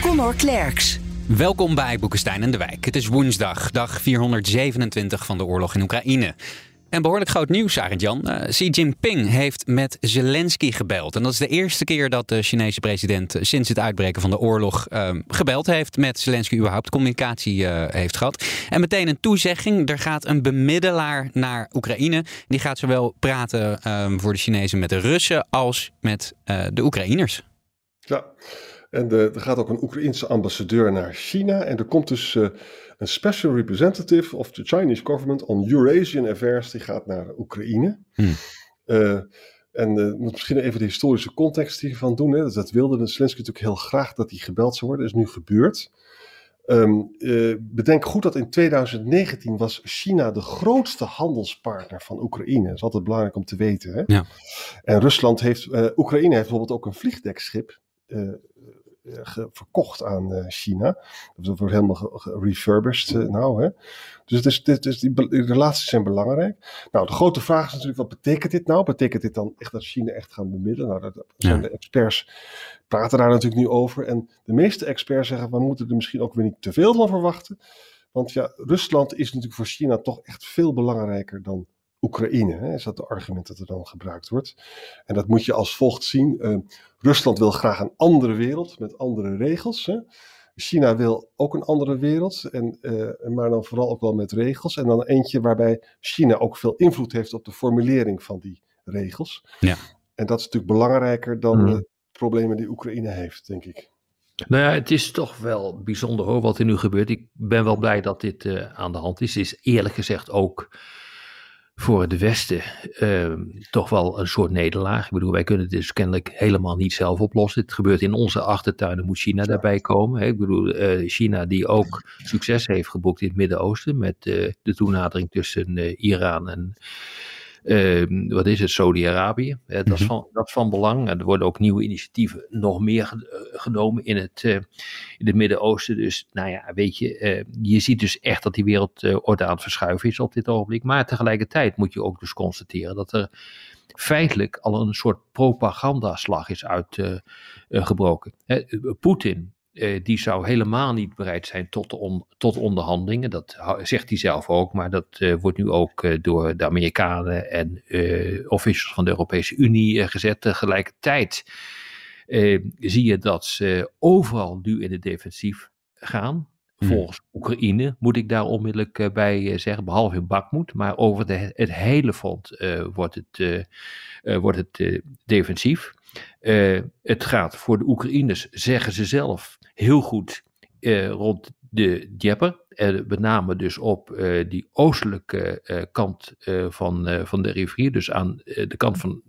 Connor Klerks. Welkom bij Boekenstein en de Wijk. Het is woensdag, dag 427 van de oorlog in Oekraïne. En behoorlijk groot nieuws, Arend Jan. Uh, Xi Jinping heeft met Zelensky gebeld. En dat is de eerste keer dat de Chinese president eh, sinds het uitbreken van de oorlog uh, gebeld heeft met Zelensky, überhaupt communicatie uh, heeft gehad. En meteen een toezegging: er gaat een bemiddelaar naar Oekraïne. Die gaat zowel praten ehm, voor de Chinezen met de Russen als met de Oekraïners. Ja. En de, er gaat ook een Oekraïense ambassadeur naar China. En er komt dus uh, een special representative of the Chinese government on Eurasian affairs. Die gaat naar Oekraïne. Hmm. Uh, en uh, moet misschien even de historische context hiervan doen. Hè. Dat wilde Zelensky natuurlijk heel graag dat hij gebeld zou worden. Dat is nu gebeurd. Um, bedenk goed dat in 2019 was China de grootste handelspartner van Oekraïne. Dat is altijd belangrijk om te weten. Hè? Ja. En Rusland heeft, Oekraïne heeft bijvoorbeeld ook een vliegdekschip eh, verkocht aan eh, China. Dat wordt helemaal refurbished uh, nou. Hè. Dus, dus, dus, dus die, die, relaties zijn belangrijk. Nou, de grote vraag is natuurlijk, wat betekent dit nou? Betekent dit dan echt dat China echt gaat bemiddelen? Nou, dat zijn de experts praten daar natuurlijk nu over. En de meeste experts zeggen, we moeten er misschien ook weer niet te veel van verwachten. Want ja, Rusland is natuurlijk voor China toch echt veel belangrijker dan Oekraïne. Hè, is dat het argument dat er dan gebruikt wordt. En dat moet je als volgt zien. Uh, Rusland wil graag een andere wereld met andere regels. Hè. China wil ook een andere wereld, en, uh, maar dan vooral ook wel met regels. En dan eentje waarbij China ook veel invloed heeft op de formulering van die regels. Ja. En dat is natuurlijk belangrijker dan mhm. de problemen die Oekraïne heeft, denk ik. Nou ja, het is toch wel bijzonder hoor wat er nu gebeurt. Ik ben wel blij dat dit uh, aan de hand is. Het is eerlijk gezegd ook voor het Westen uh, toch wel een soort nederlaag. Ik bedoel, wij kunnen het dus kennelijk helemaal niet zelf oplossen. Het gebeurt in onze achtertuinen, moet China daarbij komen. Hè? Ik bedoel, uh, China die ook succes heeft geboekt in het Midden-Oosten met uh, de toenadering tussen Iran en Ehm, wat is het, Saudi-Arabië. dat, is mhm. van, dat is van belang. Er worden ook nieuwe initiatieven nog meer eh, genomen in het, uh, in het Midden-Oosten. Dus nou ja, weet je, uh, je ziet dus echt dat die wereldorde aan het verschuiven is op dit ogenblik. Maar tegelijkertijd moet je ook dus constateren dat er feitelijk al een soort propagandaslag is uitgebroken. Poetin uh, die zou helemaal niet bereid zijn tot, on, tot onderhandelingen. Dat zegt hij zelf ook, maar dat uh, wordt nu ook uh, door de Amerikanen en officials van de Europese Unie gezet. Tegelijkertijd zie je dat ze overal nu in het defensief gaan. Hmm. Volgens Oekraïne moet ik daar onmiddellijk bij zeggen, behalve in Bakmoed, maar over de, het hele front wordt het, wordt het defensief. Het gaat voor de Oekraïners, zeggen ze zelf, heel goed uh, rond de Dieppe. Uh, met name dus op uh, die oostelijke kant van, van de rivier. Dus aan de kant van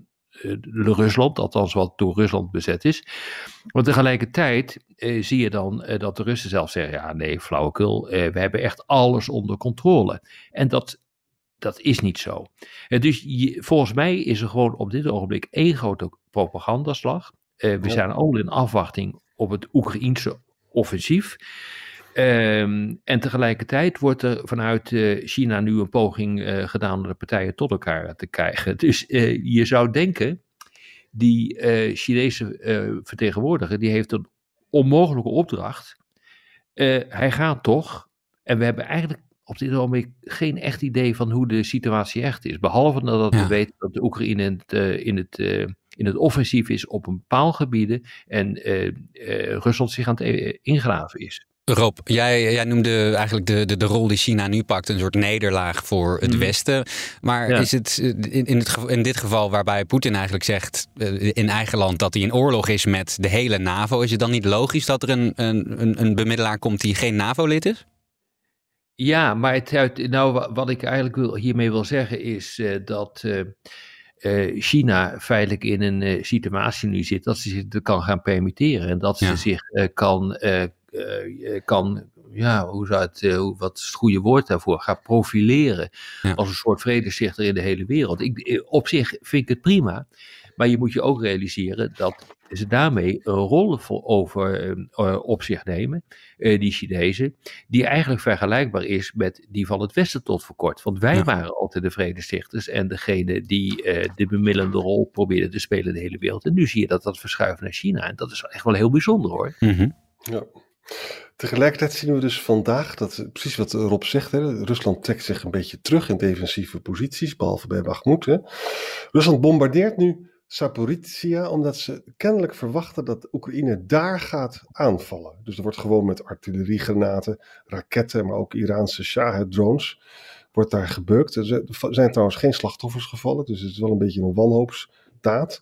Rusland, althans wat door Rusland bezet is. Maar tegelijkertijd zie je dan dat de Russen zelf zeggen: ja, nee, flauwekul, we hebben echt alles onder controle. En dat, dat is niet zo. dus volgens mij is er gewoon op dit ogenblik één grote propagandaslag. we zijn al in afwachting op het Oekraïense offensief. Um, en tegelijkertijd wordt er vanuit uh, China nu een poging uh, gedaan om de partijen tot elkaar te krijgen. Dus uh, je zou denken, die Chinese vertegenwoordiger, die heeft een onmogelijke opdracht. hij gaat toch, en we hebben eigenlijk op dit moment geen echt idee van hoe de situatie echt is. Behalve dat we weten dat de Oekraïne in het, in het in het offensief is op een bepaald gebieden en uh, uh, Rusland zich aan het eh, ingraven is. Rob, jij, jij noemde eigenlijk de, de, de rol die China nu pakt een soort nederlaag voor het mhm. Westen. Maar is het in, in, het in dit geval waarbij Poetin eigenlijk zegt in eigen land dat hij in oorlog is met de hele NAVO, is het dan niet logisch dat er een, een, een bemiddelaar komt die geen NAVO-lid is? Ja, maar het, nou, wat ik eigenlijk wil, hiermee wil zeggen is uh, dat uh, China feitelijk in een uh, situatie nu zit dat ze zich kan gaan permitteren. En dat ze zich kan, kan, ja, hoe zou het, wat is het goede woord daarvoor, gaan profileren ja. als een soort vredestichter in de hele wereld. Ik, op zich vind ik het prima. Maar je moet je ook realiseren dat ze daarmee een rol over, uh, op zich nemen, uh, die Chinezen, die eigenlijk vergelijkbaar is met die van het Westen tot voor kort. Want wij waren altijd de vredestichters en degene die uh, de bemiddelende rol probeerden te spelen in de hele wereld. En nu zie je dat dat verschuift naar China. En dat is echt wel heel bijzonder hoor. Mm -hmm. Ja. Tegelijkertijd zien we dus vandaag dat, precies wat Rob zegt, hè, Rusland trekt zich een beetje terug in defensieve posities, behalve bij Bakhmut. Hè. Rusland bombardeert nu Saporizia, omdat ze kennelijk verwachten dat Oekraïne daar gaat aanvallen. Dus er wordt gewoon met artilleriegranaten, raketten, maar ook Iraanse Shahed-drones, wordt daar gebeukt. Er zijn trouwens geen slachtoffers gevallen, dus het is wel een beetje een wanhoopsdaad.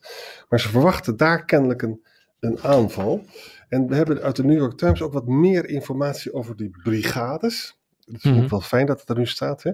Maar ze verwachten daar kennelijk een, een aanval. En we hebben uit de New York Times ook wat meer informatie over die brigades. Het is ook mhm. wel fijn dat het er nu staat. Hè?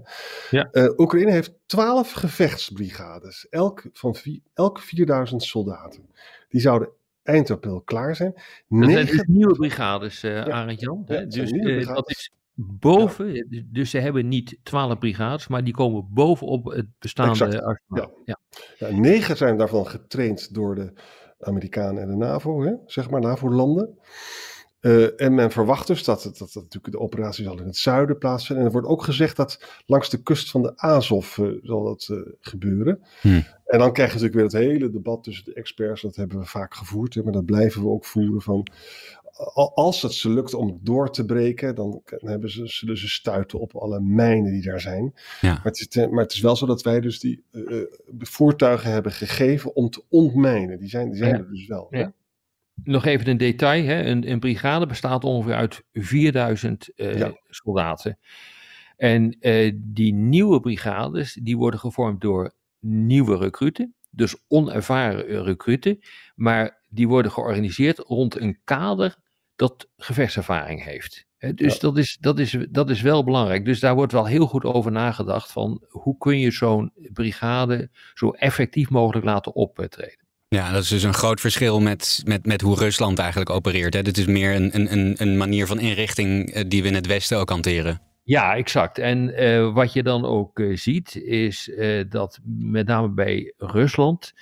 Ja. Uh, Oekraïne heeft twaalf gevechtsbrigades, elk van vier, elk 4000 soldaten. Die zouden eind april klaar zijn. Dat Negen... zijn dus nieuwe brigades, uh, ja. Arend Jan. Ja, dus uh, dat is boven, ja. dus ze hebben niet twaalf brigades, maar die komen bovenop het bestaande arsenaal. Ja. Ja. Ja. negen zijn daarvan getraind door de Amerikanen en de NAVO, hè? zeg maar NAVO-landen. Uh, en men verwacht dus dat, dat, dat, natuurlijk de operatie zal in het zuiden plaatsvinden. En er wordt ook gezegd dat langs de kust van de Azov uh, zal dat uh, gebeuren. Hmm. En dan krijg je natuurlijk weer het hele debat tussen de experts. Dat hebben we vaak gevoerd, hè, maar dat blijven we ook voeren. Van, als het ze lukt om door te breken, dan hebben ze, zullen ze stuiten op alle mijnen die daar zijn. Ja. Maar, het is, maar, het is, wel zo dat wij dus die voertuigen hebben gegeven om te ontmijnen. Die zijn, die zijn ja. er dus wel. Ja. Nog even een detail. Hè? Een, een brigade bestaat ongeveer uit 4000 uh, ja. soldaten. En uh, die nieuwe brigades die worden gevormd door nieuwe recruten. Dus onervaren recruten. Maar die worden georganiseerd rond een kader dat gevechtservaring heeft. Hè? Dus ja. dat, is, dat, is, dat is wel belangrijk. Dus daar wordt wel heel goed over nagedacht van hoe kun je zo'n brigade zo effectief mogelijk laten optreden. Ja, dat is dus een groot verschil met, met, met hoe Rusland eigenlijk opereert. Hè? Dit is meer een, een, een manier van inrichting die we in het Westen ook hanteren. Ja, exact. En uh, wat je dan ook uh, ziet, is uh, dat met name bij Rusland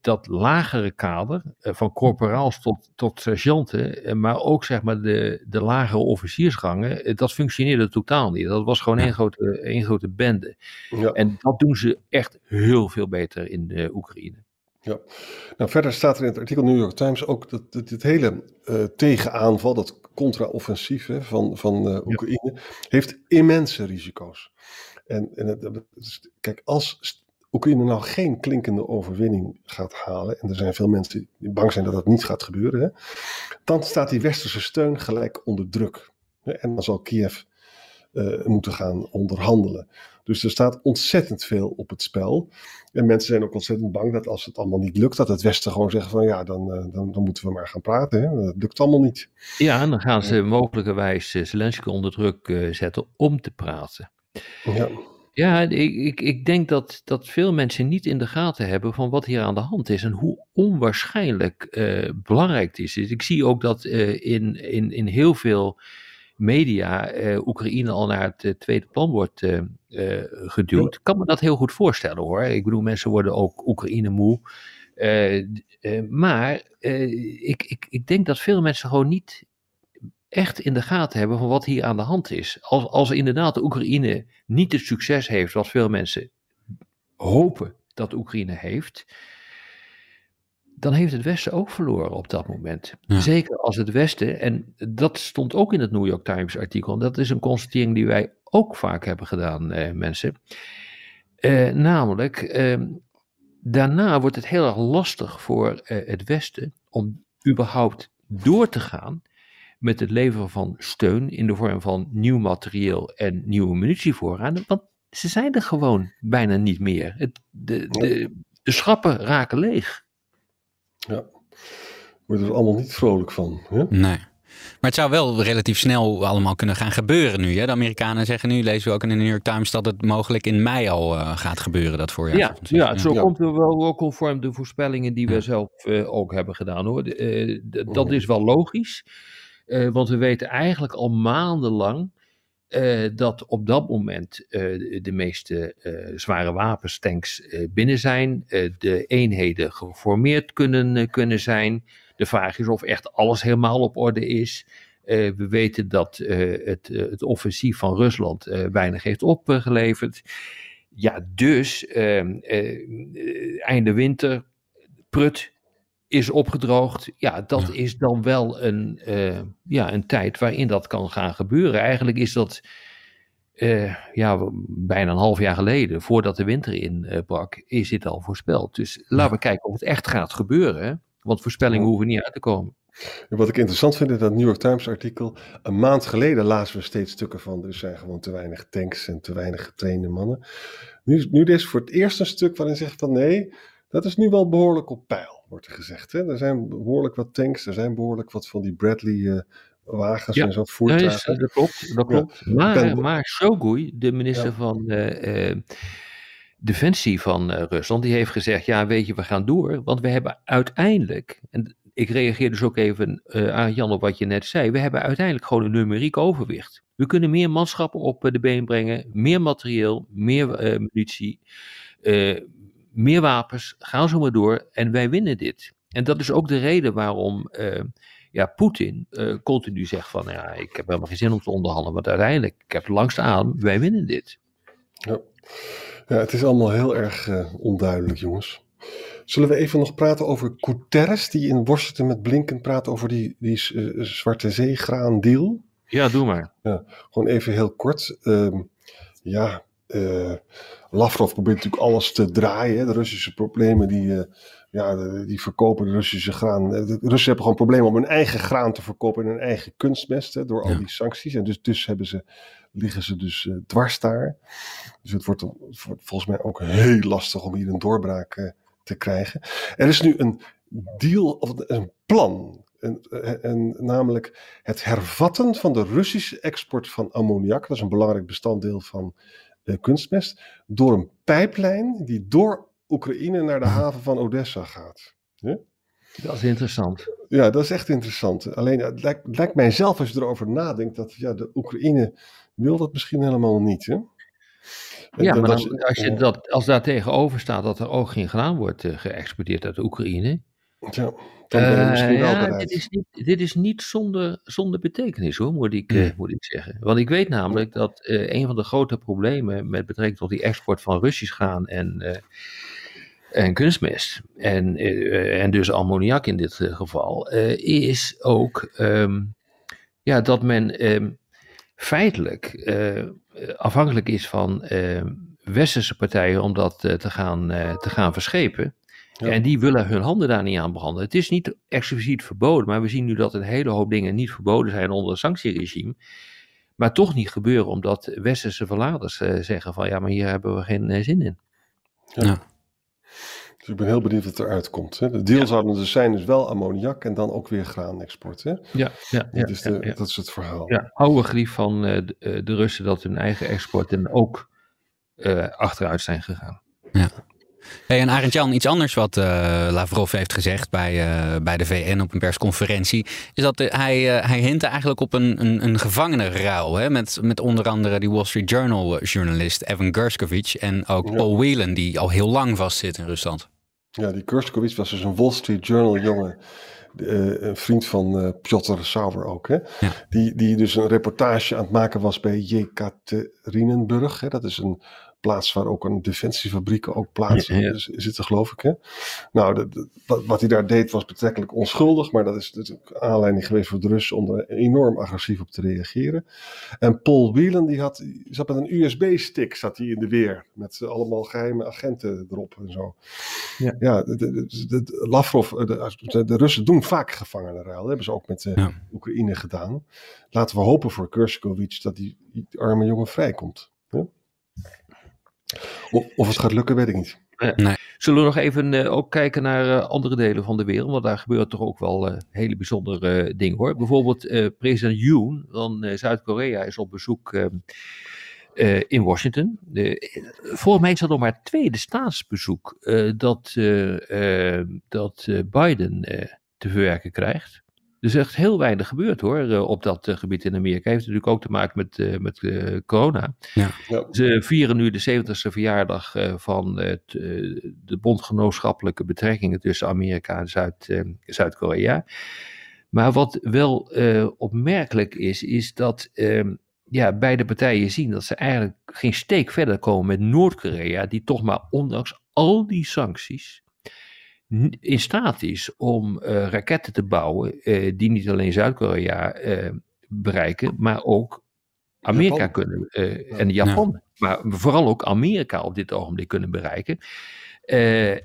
dat lagere kader, van corporaals tot, tot sergeanten, maar ook zeg maar de, de lagere officiersgangen, dat functioneerde totaal niet. Dat was gewoon één grote, één grote bende. Ja. En dat doen ze echt heel veel beter in de Oekraïne. Ja, nou verder staat er in het artikel New York Times ook dat, dat dit hele uh, tegenaanval, dat contra-offensief van, van uh, Oekraïne, ja. heeft immense risico's. En, en het, kijk, als Oekraïne nou geen klinkende overwinning gaat halen, en er zijn veel mensen die bang zijn dat dat niet gaat gebeuren, hè, dan staat die westerse steun gelijk onder druk. En dan zal Kiev uh, moeten gaan onderhandelen. Dus er staat ontzettend veel op het spel. En mensen zijn ook ontzettend bang dat als het allemaal niet lukt, dat het Westen gewoon zegt van ja, dan, uh, dan, dan, moeten we maar gaan praten. Hè? Dat lukt allemaal niet. Ja, en dan gaan ze mogelijkerwijs Zelensky onder druk uh, zetten om te praten. Ja. Ja, ik, ik, ik denk dat, dat veel mensen niet in de gaten hebben van wat hier aan de hand is en hoe onwaarschijnlijk uh, belangrijk het is. Ik zie ook dat in, in, in heel veel media uh, Oekraïne al naar het uh, tweede plan wordt uh, geduwd. Ik kan me dat heel goed voorstellen hoor. Ik bedoel, mensen worden ook Oekraïne moe. maar ik, ik, ik denk dat veel mensen gewoon niet echt in de gaten hebben van wat hier aan de hand is. Als, als inderdaad de Oekraïne niet het succes heeft wat veel mensen hopen dat Oekraïne heeft, dan heeft het Westen ook verloren op dat moment. Ja. Zeker als het Westen, en dat stond ook in het New York Times artikel, en dat is een constatering die wij ook vaak hebben gedaan, eh, mensen. Eh, namelijk, eh, daarna wordt het heel erg lastig voor het Westen om überhaupt door te gaan met het leveren van steun in de vorm van nieuw materieel en nieuwe munitievoorraden, want ze zijn er gewoon bijna niet meer. Het, de, de, de schappen raken leeg. Ja, wordt er allemaal niet vrolijk van. Hè? Nee. Maar het zou wel relatief snel allemaal kunnen gaan gebeuren nu. Hè? De Amerikanen zeggen nu, lezen we ook in de New York Times, dat het mogelijk in mei al uh, gaat gebeuren, dat voorjaar. Ja, ja, zo komt er wel, wel conform de voorspellingen die we zelf uh, ook hebben gedaan hoor. Uh, dat is wel logisch. want we weten eigenlijk al maandenlang uh, dat op dat moment uh, de meeste uh, zware wapenstanks binnen zijn, de eenheden geformeerd kunnen, kunnen zijn. De vraag is of echt alles helemaal op orde is. we weten dat het, het offensief van Rusland weinig heeft opgeleverd. Ja, dus ehm, einde winter, prut, is opgedroogd. Ja, dat is dan wel een, uh, ja, een tijd waarin dat kan gaan gebeuren. Eigenlijk is dat uh, ja, bijna een half jaar geleden, voordat de winter inbrak, uh, is dit al voorspeld. Dus laten we kijken of het echt gaat gebeuren. Want voorspellingen hoeven niet uit te komen. Wat ik interessant vind in dat New York Times artikel, een maand geleden lazen we steeds stukken van er zijn gewoon te weinig tanks en te weinig getrainde mannen. Nu, nu is voor het eerst een stuk waarin zegt van nee, dat is nu wel behoorlijk op peil, wordt er gezegd. Hè? Er zijn behoorlijk wat tanks, er zijn behoorlijk wat van die Bradley uh, wagens en zo voertuigen. Ja, dat klopt, dat klopt. Ja. Maar, ben... maar Shogui, de minister ja. van uh, uh, Defensie van Rusland, die heeft gezegd, ja weet je, we gaan door, want we hebben uiteindelijk, en ik reageer dus ook even aan Jan op wat je net zei, we hebben uiteindelijk gewoon een numeriek overwicht. We kunnen meer manschappen op de been brengen, meer materieel, meer munitie, meer wapens, gaan zo maar door en wij winnen dit. En dat is ook de reden waarom uh, ja, Poetin uh, continu zegt van ja, ik heb helemaal geen zin om te onderhandelen, want uiteindelijk, ik heb langst aan, wij winnen dit. Ja, ja het is allemaal heel erg uh, onduidelijk jongens. Zullen we even nog praten over Guterres, die in Washington met Blinken praat over die, die Zwarte Zeegraan deal? Ja, doe maar. Ja, gewoon even heel kort. Uh, ja, uh, Lavrov probeert natuurlijk alles te draaien. Hè. De Russische problemen, die, uh, ja, die verkopen de Russische graan. De Russen hebben gewoon problemen om hun eigen graan te verkopen en hun eigen kunstmest hè, door al die sancties. En dus, dus hebben ze, liggen ze dus uh, dwars daar. Dus het wordt, het wordt, volgens mij ook heel lastig om hier een doorbraak te krijgen. Er is nu een deal, of een plan. En, en, namelijk het hervatten van de Russische export van ammoniak. Dat is een belangrijk bestanddeel van kunstmest door een pijplijn die door Oekraïne naar de haven van Odessa gaat. Ja? Dat is interessant. Ja, dat is echt interessant. Alleen het lijkt, het lijkt mij zelf als je erover nadenkt dat ja, de Oekraïne wil dat misschien helemaal niet. Hè? Ja, maar dan, als, je dat, als daar tegenover staat dat er ook geen graan wordt uh, geëxporteerd uit Oekraïne. Ja, dan ben je misschien uh, wel ja, dit is niet, dit is niet zonder, zonder betekenis hoor, moet ik, moet ik zeggen. Want ik weet namelijk dat uh, een van de grote problemen met betrekking tot die export van Russisch graan en, en kunstmest, en, en dus ammoniak in dit geval, is ook um, ja, dat men um, feitelijk afhankelijk is van ehm, westerse partijen om dat te, gaan, te gaan verschepen. Ja. En die willen hun handen daar niet aan branden. Het is niet expliciet verboden, maar we zien nu dat een hele hoop dingen niet verboden zijn onder het sanctieregime. Maar toch niet gebeuren, omdat westerse verladers uh, zeggen van ja, maar hier hebben we geen uh, zin in. Ja. ja. Dus ik ben heel benieuwd wat eruit komt. Hè. De deal ja. zouden dus zijn, dus wel ammoniak en dan ook weer graanexport. Hè? Ja, ja, dat, is de, dat is het verhaal. Ja, oude grief van uh, de, de, Russen dat hun eigen export en ook achteruit zijn gegaan. Ja. Hey, en Arend Jan, iets anders wat uh, Lavrov heeft gezegd bij, uh, bij de VN op een persconferentie, is dat hij, hij hintte eigenlijk op een, een, een gevangenenruil. Hè, met, met onder andere die Wall Street Journal journalist Evan Gershkovich en ook ja. Paul Whelan, die al heel lang vastzit in Rusland. Ja, die Gershkovich was dus een Wall Street Journal jongen. een vriend van uh, Piotr Sauer ook. Hè? Ja. Die, die dus een reportage aan het maken was bij Jekaterinenburg. Hè? Dat is een plaats waar ook een defensiefabriek ook plaats ja, ja. zitten, geloof ik. Hè? Nou, de, de, wat, wat, hij daar deed was betrekkelijk onschuldig, maar dat is natuurlijk aanleiding geweest voor de Russen om er enorm agressief op te reageren. En Paul Whelan, die had, zat met een USB-stick zat hij in de weer, met allemaal geheime agenten erop en zo. Ja, ja de, Lavrov, de, de, Russen doen vaak gevangenenruil, dat hebben ze ook met de ja. Oekraïne gedaan. Laten we hopen voor Kurskovic dat die, die arme jongen vrijkomt. Of, het gaat lukken, weet ik niet. Nee. Zullen we nog even uh, ook kijken naar uh, andere delen van de wereld? Want daar gebeuren toch ook wel uh, hele bijzondere dingen hoor. Bijvoorbeeld president Yoon van Zuid-Korea is op bezoek ehm, in Washington. volgens mij is dat nog maar het tweede staatsbezoek dat, ehm, dat Biden te verwerken krijgt. Er is echt heel weinig gebeurd hoor, eh, op dat eh, gebied in Amerika. Heeft natuurlijk ook te maken met, uh, met corona. Ja. Ze vieren nu de 70ste verjaardag van het, de bondgenootschappelijke betrekkingen tussen Amerika en Zuid, Zuid-Korea. Maar wat wel opmerkelijk is, is dat ehm, ja, beide partijen zien dat ze eigenlijk geen steek verder komen met Noord-Korea, die toch maar ondanks al die sancties in staat is om uh, raketten te bouwen uh, die niet alleen Zuid-Korea uh, bereiken, maar ook Amerika Japan. kunnen en Japan, ja. maar vooral ook Amerika op dit ogenblik kunnen bereiken.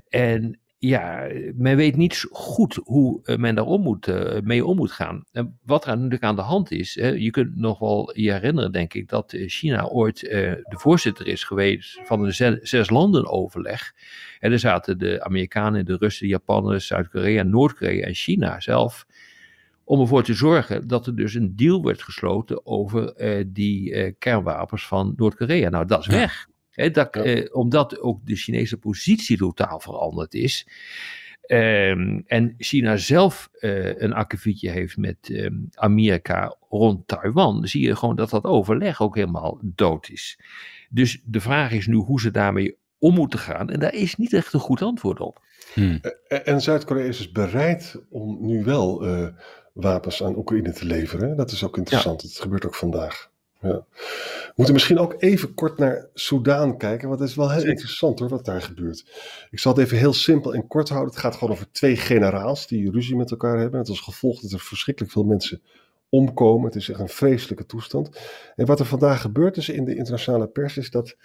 en ja, men weet niet goed hoe eh, men daar om moet, uh, mee om moet gaan. En wat er natuurlijk aan de hand is, hè, je kunt nog wel je herinneren, denk ik, dat eh, China ooit uh, de voorzitter is geweest van een zes, zes landen overleg. En er zaten de Amerikanen, de Russen, de Japanners, Zuid-Korea, Noord-Korea en China zelf. Om ervoor te zorgen dat er dus een deal werd gesloten over die kernwapens van Noord-Korea. Nou, dat is weg dat, eh, omdat ook de Chinese positie totaal veranderd is. Ehm, en China zelf uh, een akkefietje heeft met ehm, Amerika rond Taiwan, zie je gewoon dat dat overleg ook helemaal dood is. Dus de vraag is nu hoe ze daarmee om moeten gaan. En daar is niet echt een goed antwoord op. Hmm. En Zuid-Korea is dus bereid om nu wel uh, wapens aan Oekraïne te leveren. Dat is ook interessant. Ja. Dat gebeurt ook vandaag. Ja. We moeten misschien ook even kort naar Soudaan kijken, want het is wel heel interessant hoor, wat daar gebeurt. Ik zal het even heel simpel en kort houden. Het gaat gewoon over twee generaals die ruzie met elkaar hebben. Het als gevolg dat er verschrikkelijk veel mensen omkomen. Het is echt een vreselijke toestand. En wat er vandaag gebeurt is in de internationale pers is dat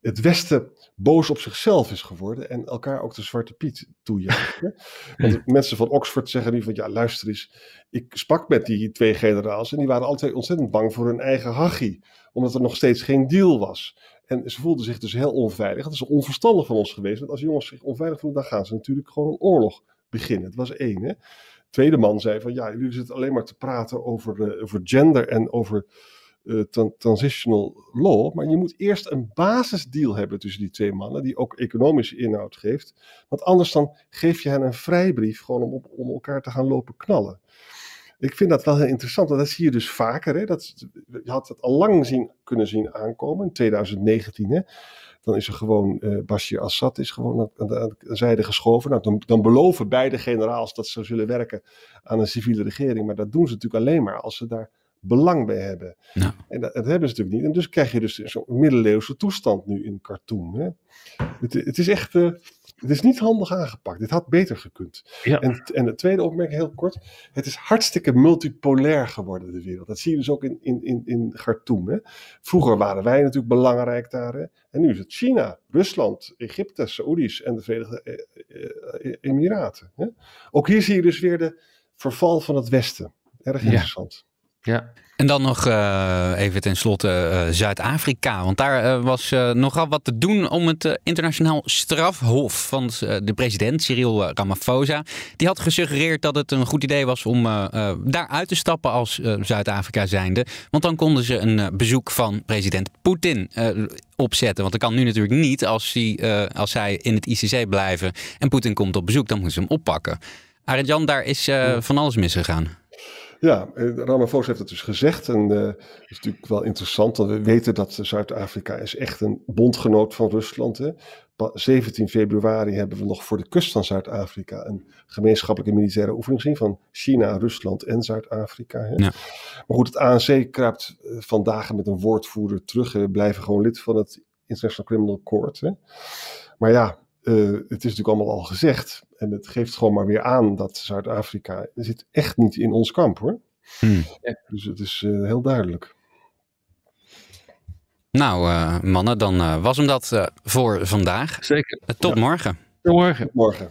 het Westen boos op zichzelf is geworden en elkaar ook de Zwarte Piet toejuicht. Want mensen van Oxford zeggen nu van ja, luister eens, ik sprak met die twee generaals en die waren altijd ontzettend bang voor hun eigen hachie, omdat er nog steeds geen deal was. En ze voelden zich dus heel onveilig. Dat is onverstandig van ons geweest, want als jongens zich onveilig voelen, dan gaan ze natuurlijk gewoon een oorlog beginnen. Het was één. Hè? Tweede man zei van ja, jullie zitten alleen maar te praten over, uh, over gender en over transitional law. Maar je moet eerst een basisdeal hebben tussen die twee mannen, die ook economische inhoud geeft. Want anders dan geef je hen een vrijbrief gewoon om, om elkaar te gaan lopen knallen. Ik vind dat wel heel interessant, want dat zie je dus vaker. Hè? Dat, je had het al lang zien, kunnen zien aankomen, in 2019. Hè? Dan is er gewoon, uh, Bashir Assad is gewoon aan de, zijde geschoven. Nou, dan, dan, beloven beide generaals dat ze zullen werken aan een civiele regering. Maar dat doen ze natuurlijk alleen maar als ze daar belang bij hebben. Nou. En dat, dat, hebben ze natuurlijk niet. En dus krijg je dus zo'n middeleeuwse toestand nu in Khartoum. Hè? Het, het, is echt, uh, het is niet handig aangepakt. Dit had beter gekund. Ja. En, en de tweede opmerking heel kort. Het is hartstikke multipolair geworden, de wereld. Dat zie je dus ook in, in, in, in Khartoum. Hè? Vroeger waren wij natuurlijk belangrijk daar. Hè? En nu is het China, Rusland, Egypte, Saoedi's en de Verenigde eh, eh, Emiraten. Hè? Ook hier zie je dus weer de verval van het Westen. Erg interessant. Ja. Ja. En dan nog uh, even tenslotte uh, Zuid-Afrika. Want daar uh, was nogal wat te doen om het internationaal strafhof van de president, Cyril Ramaphosa. Die had gesuggereerd dat het een goed idee was om daar uit te stappen als Zuid-Afrika zijnde. Want dan konden ze een bezoek van president Poetin opzetten. Want dat kan nu natuurlijk niet als, hij, als zij in het ICC blijven en Poetin komt op bezoek. Dan moeten ze hem oppakken. Arend Jan, daar is van alles misgegaan. Ja, eh, Ramaphosa heeft het dus gezegd. En uh, dat is natuurlijk wel interessant, want we weten dat Zuid-Afrika is echt een bondgenoot van Rusland. Hè. 17 februari hebben we nog voor de kust van Zuid-Afrika een gemeenschappelijke militaire oefening gezien van China, Rusland en Zuid-Afrika. Ja. Maar goed, het ANC kruipt eh, vandaag met een woordvoerder terug. We blijven gewoon lid van het International Criminal Court. Hè. Maar ja, uh, het is natuurlijk allemaal al gezegd. En het geeft gewoon maar weer aan dat Zuid-Afrika zit echt niet in ons kamp hoor. Hmm. Dus het is uh, heel duidelijk. Nou, uh, mannen, dan was hem dat voor vandaag. Zeker. tot morgen. Tot morgen. Tot morgen.